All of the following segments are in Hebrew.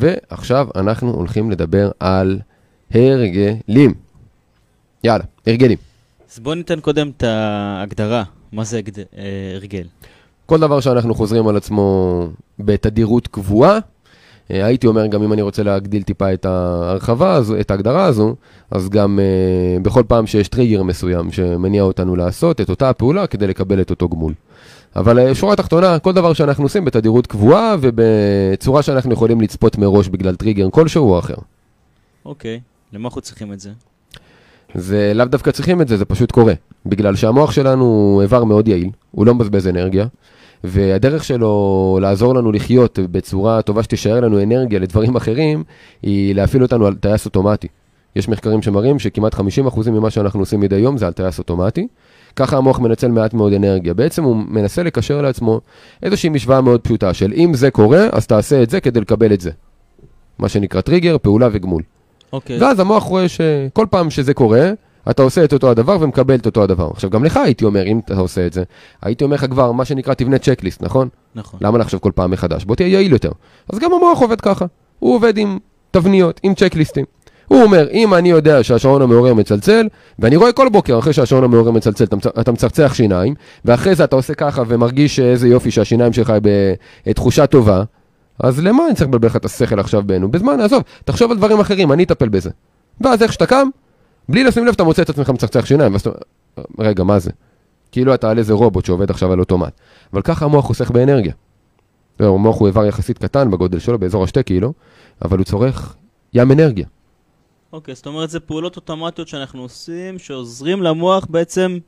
ועכשיו אנחנו הולכים לדבר על הרגלים. יאללה, הרגלים. אז בוא ניתן קודם את ההגדרה, מה זה הגד... אה, הרגל. כל דבר שאנחנו חוזרים על עצמו בתדירות קבועה, אה, הייתי אומר גם אם אני רוצה להגדיל טיפה את ההרחבה הזו, את ההגדרה הזו, אז גם uh, בכל פעם שיש טריגר מסוים שמניע אותנו לעשות את אותה הפעולה כדי לקבל את אותו גמול. אבל uh, שורה תחתונה, כל דבר שאנחנו עושים בתדירות קבועה ובצורה שאנחנו יכולים לצפות מראש בגלל טריגר כלשהו או אחר. אוקיי, למה אנחנו צריכים את זה? זה לאו דווקא צריכים את זה, זה פשוט קורה. בגלל שהמוח שלנו הוא איבר מאוד יעיל, הוא לא מבזבז אנרגיה, והדרך שלו לעזור לנו לחיות בצורה טובה שתישאר לנו אנרגיה לדברים אחרים, היא להפעיל אותנו על טייס אוטומטי. יש מחקרים שמראים שכמעט 50% ממה שאנחנו עושים מדי יום זה על טייס אוטומטי. ככה המוח מנצל מעט מאוד אנרגיה. בעצם הוא מנסה לקשר לעצמו איזושהי משוואה מאוד פשוטה של אם זה קורה, אז תעשה את זה כדי לקבל את זה. מה שנקרא טריגר, פעולה וגמול. אוקיי. ואז המוח רואה שכל פעם שזה קורה, אתה עושה את אותו הדבר ומקבל את אותו הדבר. עכשיו, גם לך הייתי אומר, אם אתה עושה את זה, הייתי אומר לך כבר, מה שנקרא, תבנה צ'קליסט, נכון? נכון. למה לחשוב כל פעם מחדש? בוא תהיה יעיל יותר. אז גם המוח עובד ככה. הוא עובד עם תבניות, עם צ'קליסטים. הוא אומר, אם אני יודע שהשעון המעורר מצלצל, ואני רואה כל בוקר אחרי שהשעון המעורר מצלצל, אתה, מצ- אתה מצחצח שיניים, ואחרי זה אתה עושה ככה ומרגיש איזה יופי שהשיניים שלך בתחושה טובה, אז למה אני צריך לבלבל לך את השכל עכשיו בעינו? בזמן, עזוב, תחשוב על דברים אחרים, אני אטפל בזה. ואז איך שאתה קם, בלי לשים לב אתה מוצא את עצמך מצחצח שיניים, ואז אתה... רגע, מה זה? כאילו אתה על איזה רובוט שעובד עכשיו על אוטומט. אבל ככה המוח חוסך באנרגיה. המוח הוא איבר יחסית קטן בגודל שלו, באזור השתי קילו, אבל הוא צורך ים אנרגיה. אוקיי, זאת אומרת, זה פעולות אוטומטיות שאנחנו עושים, שעוזרים למוח בעצם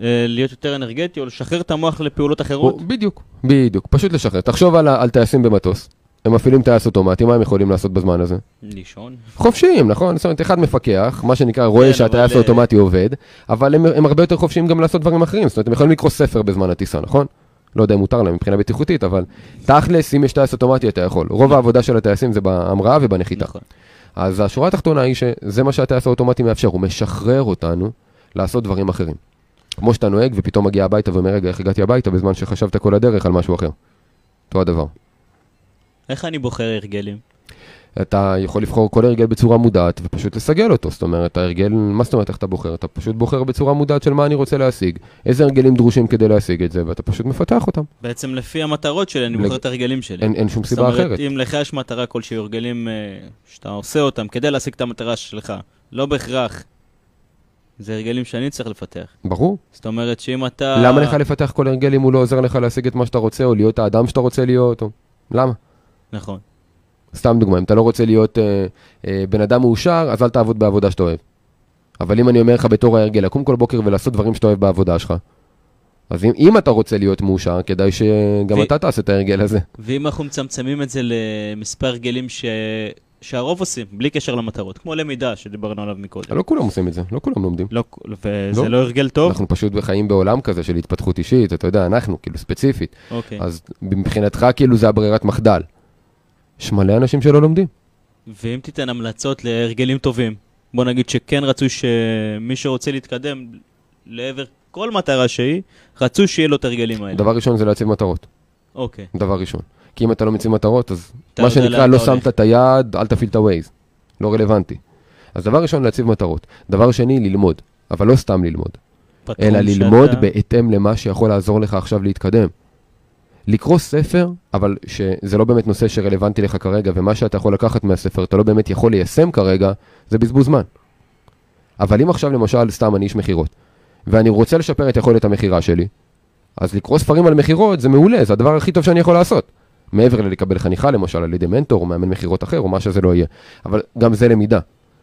אה, להיות יותר אנרגטי, או לשחרר את המוח לפעולות אחרות. הוא- בדיוק, בדיוק, פשוט לשחרר. תחשוב על, טייסים במטוס. הם מפעילים טייס אוטומטי, מה הם יכולים לעשות בזמן הזה? לישון. חופשיים, נכון? זאת אומרת, אחד מפקח, מה שנקרא, רואה כן, שהטייס אבל, אה, האוטומטי עובד, אבל הם, הם הרבה יותר חופשיים גם לעשות דברים אחרים. זאת אומרת, הם יכולים לקרוא ספר בזמן הטיסה, נכון? לא יודע אם מותר להם מבחינה בטיחותית, אבל תכלס, אם יש טייס אוטומטי, אתה יכול. רוב העבודה של הטייסים זה בהמראה ובנחיתה. נכון. אז השורה התחתונה היא שזה מה שהטייס האוטומטי מאפשר, הוא משחרר אותנו לעשות דברים אחרים. כמו שאתה נוהג ופתאום מגיע הביתה ואומר, רגע, איך הגעתי הביתה בזמן שחשבת כל הדרך על משהו אחר. אותו הדבר. איך אני בוחר הרגלים? אתה יכול לבחור כל הרגל בצורה מודעת ופשוט לסגל אותו. זאת אומרת, ההרגל, מה זאת אומרת איך אתה בוחר? אתה פשוט בוחר בצורה מודעת של מה אני רוצה להשיג, איזה הרגלים דרושים כדי להשיג את זה, ואתה פשוט מפתח אותם. בעצם לפי המטרות שלי, אני לג- בוחר את הרגלים שלי. אין, אין שום סיבה זאת אומרת, אחרת. אם לך יש מטרה כלשהי, הרגלים אה, שאתה עושה אותם כדי להשיג את המטרה שלך, לא בהכרח. זה הרגלים שאני צריך לפתח. ברור. זאת אומרת שאם אתה... למה לך לפתח כל הרגל אם הוא לא עוזר לך להשיג את מה שאתה רוצה, או להיות האדם שאתה רוצה להיות, או... למה? נכון. סתם דוגמא, אם אתה לא רוצה להיות אה, אה, בן אדם מאושר, אז אל תעבוד בעבודה שאתה אוהב. אבל אם אני אומר לך בתור ההרגל, לקום כל בוקר ולעשות דברים שאתה אוהב בעבודה שלך, אז אם, אם אתה רוצה להיות מאושר, כדאי שגם ו- אתה תעשה את ההרגל הזה. ואם אנחנו מצמצמים את זה למספר הרגלים ש... שהרוב עושים, בלי קשר למטרות, כמו למידה שדיברנו עליו מקודם. לא כולם עושים את זה, לא כולם לומדים. לא, וזה לא. לא הרגל טוב? אנחנו פשוט חיים בעולם כזה של התפתחות אישית, אתה יודע, אנחנו, כאילו, ספציפית. אוקיי. אז מבחינתך, כאילו, זה הברירת מחדל. יש מלא אנשים שלא לומדים. ואם תיתן המלצות להרגלים טובים, בוא נגיד שכן רצוי שמי שרוצה להתקדם לעבר כל מטרה שהיא, רצוי שיהיה לו את הרגלים האלה. דבר ראשון זה להציב מטרות. אוקיי. דבר ראשון. כי אם אתה לא מציב מטרות, אז מה שנקרא, לא. שמת את היד, אל תפעיל את ה-Waze. לא רלוונטי. אז דבר ראשון, להציב מטרות. דבר שני, ללמוד. אבל לא סתם ללמוד, אלא ללמוד שאתה- בהתאם למה שיכול לעזור לך עכשיו להתקדם. לקרוא ספר, אבל שזה לא באמת נושא שרלוונטי לך כרגע, ומה שאתה יכול לקחת מהספר, אתה לא באמת יכול ליישם כרגע, זה בזבוז זמן. אבל אם עכשיו למשל, סתם אני איש מכירות, ואני רוצה לשפר את יכולת המכירה שלי, אז לקרוא ספרים על מכירות זה מעולה, זה הדבר הכי טוב שאני יכול לעשות. מעבר ללקבל חניכה למשל על ידי מנטור או מאמן מכירות אחר או מה שזה לא יהיה. אבל גם זה למידה.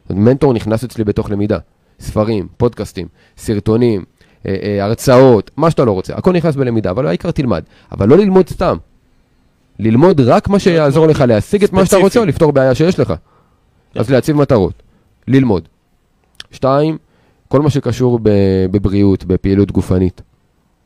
מנטור נכנס אצלי בתוך למידה. ספרים, פודקאסטים, סרטונים, הרצאות, מה שאתה לא רוצה, הכל נכנס בלמידה, אבל העיקר תלמד. אבל לא ללמוד סתם. ללמוד רק מה שיעזור לך להשיג את מה שאתה. רוצה או לפתור בעיה שיש לך. אז להציב מטרות, ללמוד. שתיים, כל מה שקשור בבריאות, בפעילות גופנית.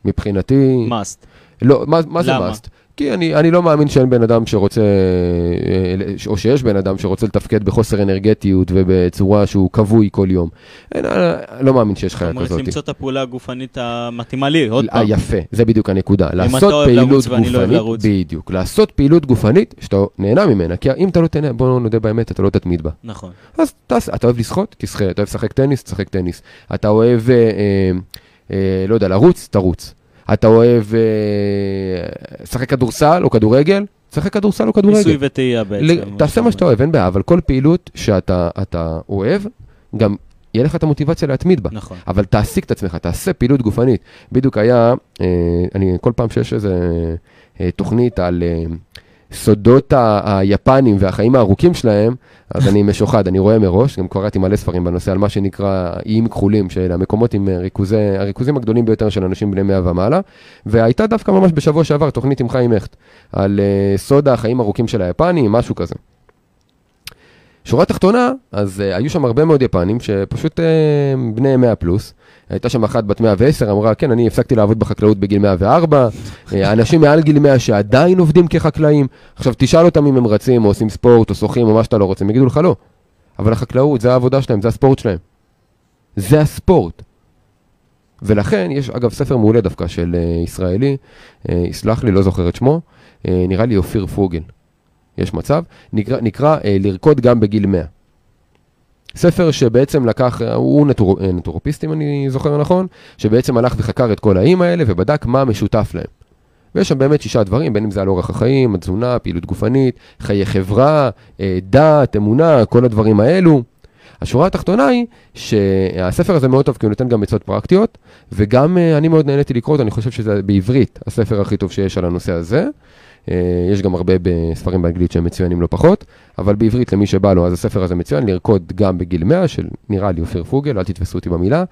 מבחינתי... must. לא, מה, מה זה למה? כי אני, אני לא מאמין שאין בן אדם שרוצה, אה, או שיש בן אדם שרוצה לתפקד בחוסר אנרגטיות ובצורה שהוא כבוי כל יום. אין, אני לא מאמין שיש חיה זאת אומרת, כזאת. למצוא את הפעולה הגופנית המתאימה לי, עוד אה, פעם. יפה, זה בדיוק הנקודה. אתה לעשות אוהב פעילות לרוץ ואני לא אוהב גופנית, לרוץ. בדיוק, לעשות פעילות גופנית שאתה נהנה ממנה, כי אם אתה לא תהנה, בוא נודה באמת, אתה לא תתמיד בה. נכון. אז תעשה, אתה אוהב לשחות? תשחה, אתה אוהב לשחק טניס? תשחק טניס. אתה אוהב, אה, אה, אה, לא יודע, לרוץ? תרוץ. אתה אוהב אה, לשחק כדורסל או כדורגל? תשחק כדורסל או כדורגל. ניסוי וטעייה בעצם. תעשה מה שאתה אוהב, אין בעיה, אבל כל פעילות שאתה אתה אוהב, גם יהיה לך את המוטיבציה להתמיד בה. נכון. אבל תעסיק את עצמך, תעשה פעילות גופנית. בדיוק היה, אה, אני כל פעם שיש איזה אה, תוכנית על סודות היפנים והחיים הארוכים שלהם, אז אני משוחד, אני רואה מראש, גם קראתי מלא ספרים בנושא על מה שנקרא איים כחולים, של המקומות עם אה, ריכוזי, הריכוזים הגדולים ביותר של אנשים בני 100 ומעלה, והייתה דווקא ממש בשבוע שעבר תוכנית עם חיים הכט, על אה, סוד החיים הארוכים של היפנים, משהו כזה. שורה תחתונה, אז uh, היו שם הרבה מאוד יפנים שפשוט uh, בני 100 פלוס. הייתה שם אחת בת 110, אמרה, כן, אני הפסקתי לעבוד בחקלאות בגיל 104, אה, אנשים מעל גיל 100 שעדיין עובדים כחקלאים. עכשיו, תשאל אותם אם הם רצים, או עושים ספורט, או שוחים, או מה שאתה לא רוצה, הם יגידו לך לא. אבל החקלאות, זה העבודה שלהם, זה הספורט שלהם. זה הספורט. ולכן, יש אגב ספר מעולה דווקא של uh, ישראלי, uh, יסלח לי, לא זוכר את שמו, uh, נראה לי אופיר פוגל. יש מצב, נקרא, נקרא אה, לרקוד גם בגיל 100. ספר שבעצם לקח, אה, הוא נטור, אה, נטורפיסט אם אני זוכר נכון, שבעצם הלך וחקר את כל האיים האלה ובדק מה משותף להם. ויש שם באמת שישה דברים, בין אם זה על אורח החיים, התזונה, פעילות גופנית, חיי חברה, אה, דת, אמונה, כל הדברים האלו. השורה התחתונה היא שהספר הזה מאוד טוב כי הוא נותן גם עצות פרקטיות, וגם אה, אני מאוד נהניתי לקרוא אותו, אני חושב שזה בעברית הספר הכי טוב שיש על הנושא הזה. אה, יש גם הרבה בספרים באנגלית שהם מצוינים לא פחות, אבל בעברית למי שבא לו, אז הספר הזה מצוין, לרקוד גם בגיל 100, של נראה לי אופיר פוגל, אל תתפסו אותי במילה.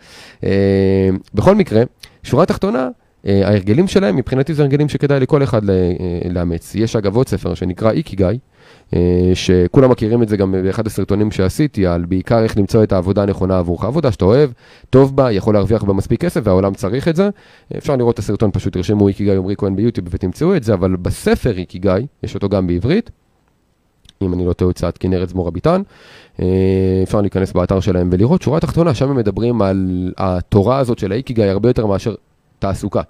אה, בכל מקרה, שורה תחתונה, אה, ההרגלים שלהם, מבחינתי זה הרגלים שכדאי לכל אחד לאמץ. יש אגב עוד ספר שנקרא איקיגאי, שכולם מכירים את זה גם באחד הסרטונים שעשיתי, על בעיקר איך למצוא את העבודה הנכונה עבורך. עבודה שאתה אוהב, טוב בה, יכול להרוויח בה מספיק כסף, והעולם צריך את זה. אפשר לראות את הסרטון, פשוט תרשמו איקיגאי עמרי כהן ביוטיוב ותמצאו את זה, אבל בספר איקיגאי, יש אותו גם בעברית, אם אני לא טועה, הוצאת כנרת זמור הביטן. אה, אפשר להיכנס באתר שלהם ולראות, שורה תחתונה, שם הם מדברים על התורה הזאת של האיקיגאי הרבה יותר מאשר תעסוקה,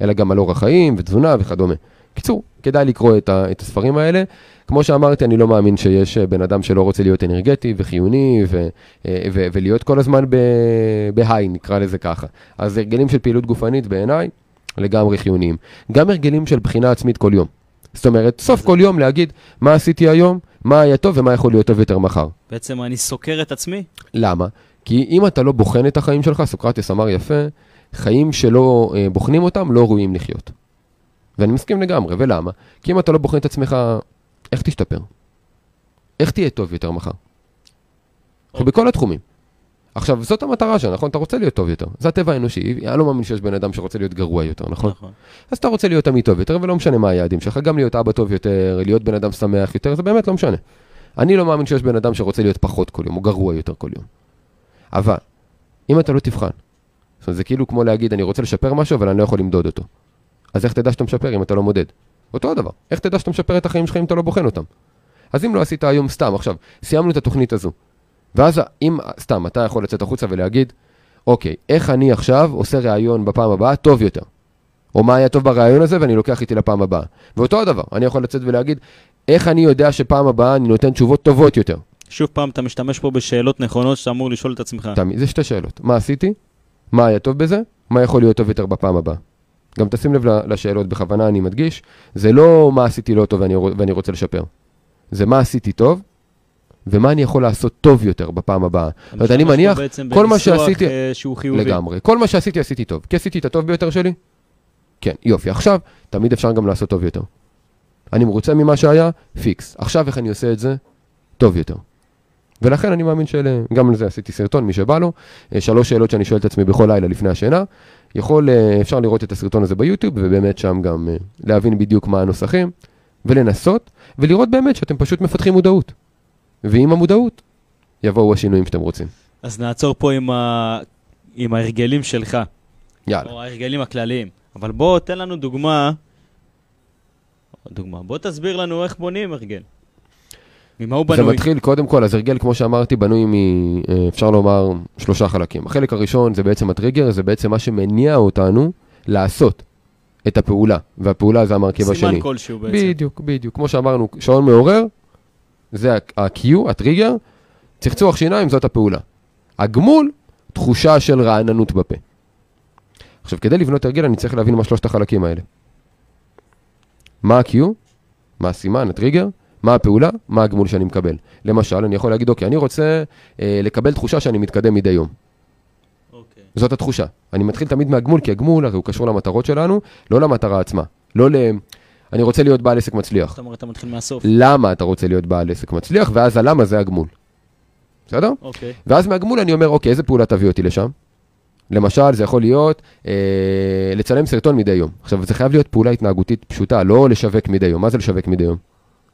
אלא גם על אורח חיים ותזונה וכדומה. קיצור, כדאי לקרוא את, ה, את הספרים האלה. כמו שאמרתי, אני לא מאמין שיש אה, בן אדם שלא רוצה להיות אנרגטי וחיוני ו, אה, ו, ולהיות כל הזמן בהיי, נקרא לזה ככה. אז הרגלים של פעילות גופנית בעיניי לגמרי חיוניים. גם הרגלים של בחינה עצמית כל יום. זאת אומרת, סוף כל יום להגיד מה עשיתי היום, מה היה טוב ומה יכול להיות טוב יותר מחר. בעצם אני סוקר את עצמי. למה? כי אם אתה לא בוחן את החיים שלך, סוקרטס אמר יפה, חיים שלא אה, בוחנים אותם לא ראויים לחיות. ואני מסכים לגמרי, ולמה? כי אם אתה לא בוחן את עצמך, איך תשתפר? איך תהיה טוב יותר מחר? אוקיי. בכל התחומים. עכשיו, זאת המטרה שלך, נכון? אתה רוצה להיות טוב יותר. זה הטבע האנושי. אני לא מאמין שיש בן אדם שרוצה להיות גרוע יותר, נכון? נכון. אז אתה רוצה להיות תמיד טוב יותר, ולא משנה מה היעדים שלך, גם להיות אבא טוב יותר, להיות בן אדם שמח יותר, זה באמת לא משנה. אני לא מאמין שיש בן אדם שרוצה להיות פחות כל יום, או גרוע יותר כל יום. אבל, אם אתה לא תבחן, זאת אומרת, זה כאילו כמו להגיד, אני רוצה לשפר משהו, אבל אני לא יכול למדוד אותו. אז איך תדע שאתה משפר אם אתה לא מודד? אותו הדבר. איך תדע שאתה משפר את החיים שלך אם אתה לא בוחן אותם? אז אם לא עשית היום סתם, עכשיו, סיימנו את התוכנית הזו, ואז אם, סתם, אתה יכול לצאת החוצה ולהגיד, אוקיי, איך אני עכשיו עושה ראיון בפעם הבאה טוב יותר? או מה היה טוב בראיון הזה ואני לוקח איתי לפעם הבאה. ואותו הדבר, אני יכול לצאת ולהגיד, איך אני יודע שפעם הבאה אני נותן תשובות טובות יותר? שוב פעם, אתה משתמש פה בשאלות נכונות שאתה אמור לשאול את עצמך. תמיד, זה שתי שאלות. מה עשיתי? מה היה טוב בזה? מה יכול להיות טוב יותר בפעם הבאה? גם תשים לב לשאלות, בכוונה אני מדגיש, זה לא מה עשיתי לא טוב ואני, ואני רוצה לשפר. זה מה עשיתי טוב, ומה אני יכול לעשות טוב יותר בפעם הבאה. לא יודע, אני מניח, כל מה שעשיתי- אה, שהוא חיובי. לגמרי. כל מה שעשיתי, עשיתי טוב. כי עשיתי את הטוב ביותר שלי? כן, יופי. עכשיו, תמיד אפשר גם לעשות טוב יותר. אני מרוצה ממה שהיה, פיקס. עכשיו איך אני עושה את זה? טוב יותר. ולכן אני מאמין שאלה, גם על זה עשיתי סרטון, מי שבא לו. אה, שלוש שאלות שאני שואל את עצמי בכל לילה לפני השינה. יכול, אה, אפשר לראות את הסרטון הזה ביוטיוב, ובאמת שם גם אה, להבין בדיוק מה הנוסחים, ולנסות, ולראות באמת שאתם פשוט מפתחים מודעות. ועם המודעות, יבואו השינויים שאתם רוצים. אז נעצור פה עם, ה... עם ההרגלים שלך, יאללה. או ההרגלים הכלליים. אבל בוא, תן לנו דוגמה, דוגמה. בוא תסביר לנו איך בונים הרגל. ממה הוא זה בנוי? מתחיל, קודם כל, אז הרגל, כמו שאמרתי, בנוי מ... אה, אפשר לומר, שלושה חלקים. החלק הראשון זה בעצם הטריגר, זה בעצם מה שמניע אותנו לעשות את הפעולה, והפעולה זה המרכיב השני. סימן כלשהו בעצם. בדיוק, בדיוק. כמו שאמרנו, שעון מעורר, זה ה-Q, הטריגר, צחצוח שיניים, זאת הפעולה. הגמול, תחושה של רעננות בפה. עכשיו, כדי לבנות הרגל, אני צריך להבין מה שלושת החלקים האלה. מה ה-Q, מה הסימן, הטריגר, מה הפעולה, מה הגמול שאני מקבל. למשל, אני יכול להגיד, אוקיי, אני רוצה אה, לקבל תחושה שאני מתקדם מדי יום. אוקיי. זאת התחושה. אני מתחיל תמיד מהגמול, כי הגמול הוא קשור למטרות שלנו, לא למטרה עצמה. לא ל... אני רוצה להיות בעל עסק מצליח. זאת אומרת, אתה מתחיל מהסוף. למה אתה רוצה להיות בעל עסק מצליח, ואז הלמה זה הגמול. בסדר? אוקיי. ואז מהגמול אני אומר, אוקיי, איזה פעולה תביא אותי לשם? למשל, זה יכול להיות אה, לצלם סרטון מדי יום. עכשיו, זה חייב להיות פעולה התנהגותית פשוטה, לא לשווק מדי יום. מה זה לשווק מדי יום?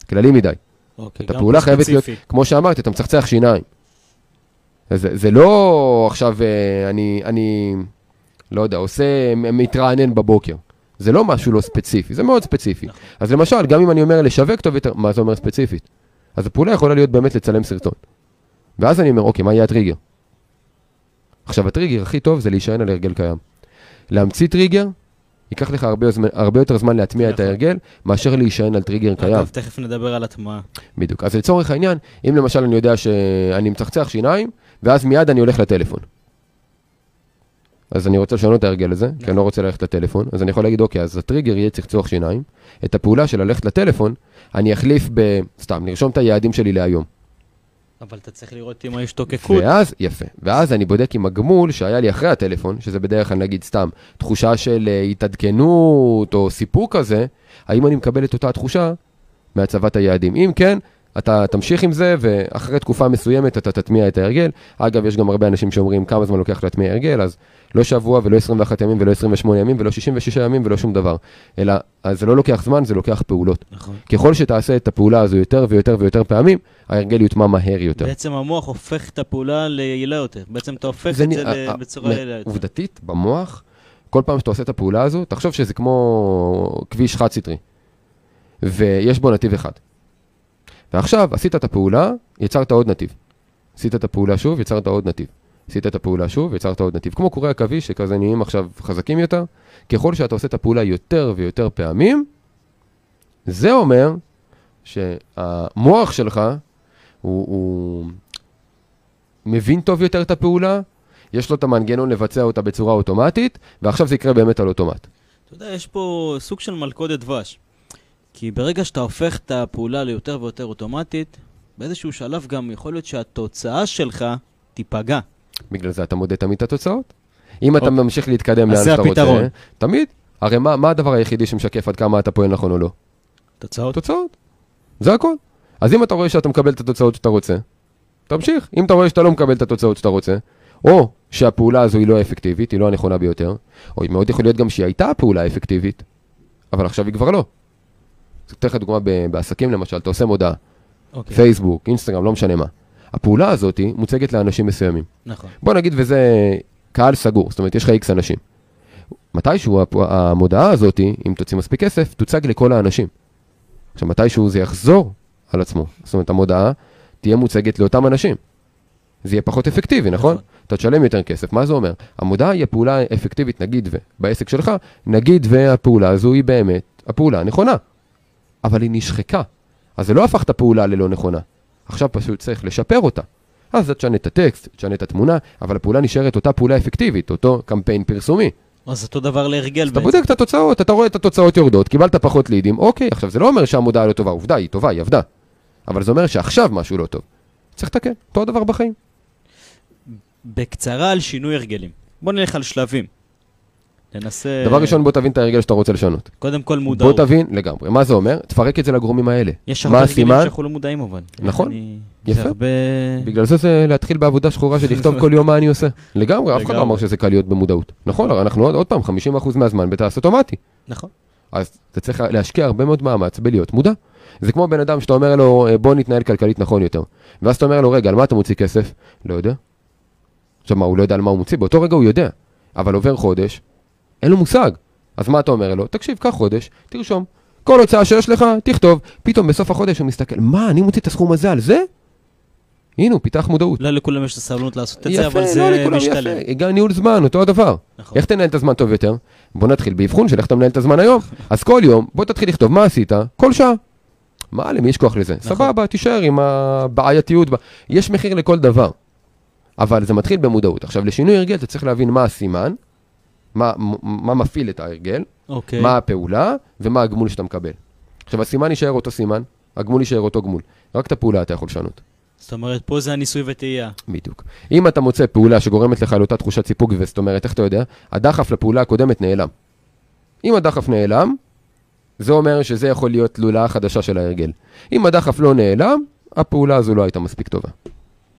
כללי מדי. אוקיי. את הפעולה חייבת להיות, ספציפי. כמו שאמרתי, אתה מצחצח שיניים. זה, זה לא עכשיו, אה, אני, אני, לא יודע, עושה, מתרענן בבוקר. זה לא משהו לא ספציפי, זה מאוד ספציפי. נכון. אז למשל, גם אם אני אומר לשווק טוב יותר, מה זה אומר ספציפית? אז הפעולה יכולה להיות באמת לצלם סרטון. ואז אני אומר, אוקיי, מה יהיה הטריגר? עכשיו, הטריגר הכי טוב זה להישען על הרגל קיים. להמציא טריגר, ייקח לך הרבה, זמן, הרבה יותר זמן להטמיע את נכון. ההרגל, מאשר להישען על טריגר קיים. אגב, תכף נדבר על הטמעה. בדיוק. אז לצורך העניין, אם למשל אני יודע שאני מצחצח שיניים, ואז מיד אני הולך לטלפון. אז אני רוצה לשנות את ההרגל הזה, כי אני לא רוצה ללכת לטלפון, אז אני יכול להגיד, אוקיי, אז הטריגר יהיה צחצוח שיניים, את הפעולה של ללכת לטלפון, אני אחליף ב... סתם, נרשום את היעדים שלי להיום. אבל אתה צריך לראות אם יש השתוקקות. ואז, יפה, ואז אני בודק עם הגמול שהיה לי אחרי הטלפון, שזה בדרך כלל נגיד סתם תחושה של אה, התעדכנות או סיפוק כזה, האם אני מקבל את אותה תחושה מהצבת היעדים. אם כן, אתה תמשיך עם זה, ואחרי תקופה מסוימת אתה תטמיע את ההרגל. אגב, יש גם הרבה אנשים שאומרים כמה זמן לוקח להטמיע הרגל, אז לא שבוע ולא 21 ימים ולא 28 ימים ולא 66 ימים ולא שום דבר. אלא, אז זה לא לוקח זמן, זה לוקח פעולות. נכון. ככל שתעשה את הפעולה הזו יותר ויותר ויותר פעמים, ההרגל יוטמע מהר יותר. בעצם המוח הופך את הפעולה ליעילה יותר. בעצם אתה הופך זה את זה ל- בצורה מ- יעילה יותר. עובדתית, במוח, כל פעם שאתה עושה את הפעולה הזו, תחשוב שזה כמו כביש חד סטרי, ויש בו נתיב אחד. ועכשיו, עשית את הפעולה, יצרת עוד נתיב. עשית את הפעולה שוב, יצרת עוד נתיב. עשית את הפעולה שוב, יצרת עוד נתיב. כמו קורי עכביש, שכזה נהיים עכשיו חזקים יותר, ככל שאתה עושה את הפעולה יותר ויותר פעמים, זה אומר שהמוח שלך, הוא, הוא מבין טוב יותר את הפעולה, יש לו את המנגנון לבצע אותה בצורה אוטומטית, ועכשיו זה יקרה באמת על אוטומט. אתה יודע, יש פה סוג של מלכודת דבש. כי ברגע שאתה הופך את הפעולה ליותר ויותר אוטומטית, באיזשהו שלב גם יכול להיות שהתוצאה שלך תיפגע. בגלל זה אתה מודד תמיד את התוצאות. אם אתה אוקיי. ממשיך להתקדם לאן זה שאתה רוצה, הפתרון. תמיד. הרי מה, מה הדבר היחידי שמשקף עד כמה אתה פועל נכון או לא? תוצאות? תוצאות. זה הכל. אז אם אתה רואה שאתה מקבל את התוצאות שאתה רוצה, תמשיך. אם אתה רואה שאתה לא מקבל את התוצאות שאתה רוצה, או שהפעולה הזו היא לא אפקטיבית, היא לא הנכונה ביותר, או מאוד יכול להיות גם שהיא הייתה הפעולה האפקטיבית, אבל עכשיו היא כבר לא. אתן לך דוגמה בעסקים למשל, אתה עושה מודעה, אוקיי, פייסבוק, אינסטגרם, לא משנה מה. הפעולה הזאת מוצגת לאנשים מסוימים. נכון. בוא נגיד וזה קהל סגור, זאת אומרת יש לך איקס אנשים. מתישהו המודעה הזאת, אם תוציא מספיק כסף, תוצג לכל האנשים. עכשיו מתישהו זה יחזור על עצמו, זאת אומרת המודעה תהיה מוצגת לאותם אנשים. זה יהיה פחות אפקטיבי, נכון? נכון. אתה תשלם יותר כסף, מה זה אומר? המודעה היא הפעולה אפקטיבית, נגיד ו... בעסק שלך, נגיד והפעולה הזו היא באמת הפעולה הנכונה. אבל היא נשחקה. אז זה לא הפך את הפעולה ללא נכונה. עכשיו פשוט צריך לשפר אותה. אז אתה תשנה את הטקסט, תשנה את התמונה, אבל הפעולה נשארת אותה פעולה אפקטיבית, אותו קמפיין פרסומי. אז אותו דבר להרגל אז אתה בעצם. בודק את התוצאות, אתה רואה את התוצאות יורדות, קיבלת פחות לידים, אוקיי, עכשיו זה לא אומר שהמודעה לא טובה, עובדה, היא טובה, היא עבדה. אבל זה אומר שעכשיו משהו לא טוב. צריך לתקן, אותו הדבר בחיים. בקצרה על שינוי הרגלים. בוא נלך על שלבים. ננסה... דבר ראשון, בוא תבין את ההרגל שאתה רוצה לשנות. קודם כל בוא מודעות. תבין לגמרי, מה זה אומר? תפרק את זה לגורמים האלה. יש הרבה הרגלים? שאנחנו לא מודעים אבל. נכון. אני- יפה. הרבה... בגלל זה זה להתחיל בעבודה שחורה של לכתוב כל יום מה אני עושה. לגמרי, אף אחד לא. אמר שזה קל להיות במודעות. נכון, הרי אנחנו עוד עוד פעם 50% מהזמן בטייס אוטומטי. נכון. אז אתה צריך להשקיע הרבה מאוד מאמץ בלהיות מודע. זה כמו בן אדם שאתה אומר לו, "אה, בוא נתנהל כלכלית נכון יותר. ואז אתה אומר לו, רגע, על מה אתה מוציא כסף? לא יודע. עכשיו מה, הוא לא יודע על מה הוא מוציא? באותו רגע הוא יודע. אבל עובר חודש, אין לו מושג. אז מה אתה אומר לו? תקשיב, קח חודש, תרשום. כל הוצאה שיש לך, תכתוב. פתאום בסוף החודש הוא מסתכל, מה, אני מוציא את הסכום הזה על זה? הנה, הוא פיתח מודעות. לא לכולם יש את הסבלנות לעשות את זה, אבל לא זה משתלם. יפה. גם ניהול זמן, אותו הדבר. נכון. איך תנהל את הזמן טוב יותר? בוא נתחיל באבחון של איך אתה מנהל את הזמן היום. אז כל יום, בוא תתחיל לכתוב מה עשית, כל שעה. מה, למי יש כוח לזה? נכון. סבבה, תישאר עם הבעייתיות. יש מחיר לכל דבר. אבל זה מתחיל במודעות. עכשיו, לשינוי הרגל אתה צריך להבין מה הסימן, מה, מה מפעיל את ההרגל, אוקיי. מה הפעולה ומה הגמול שאתה מקבל. עכשיו, הסימן יישאר אותו סימן, הגמול יישאר אותו גמול. רק את הפעולה אתה יכול לשנות. זאת אומרת, פה זה הניסוי וטעייה. בדיוק. אם אתה מוצא פעולה שגורמת לך לאותה תחושת סיפוק, וזאת אומרת, איך אתה יודע? הדחף לפעולה הקודמת נעלם. אם הדחף נעלם, זה אומר שזה יכול להיות תלולה חדשה של ההרגל. אם הדחף לא נעלם, הפעולה הזו לא הייתה מספיק טובה.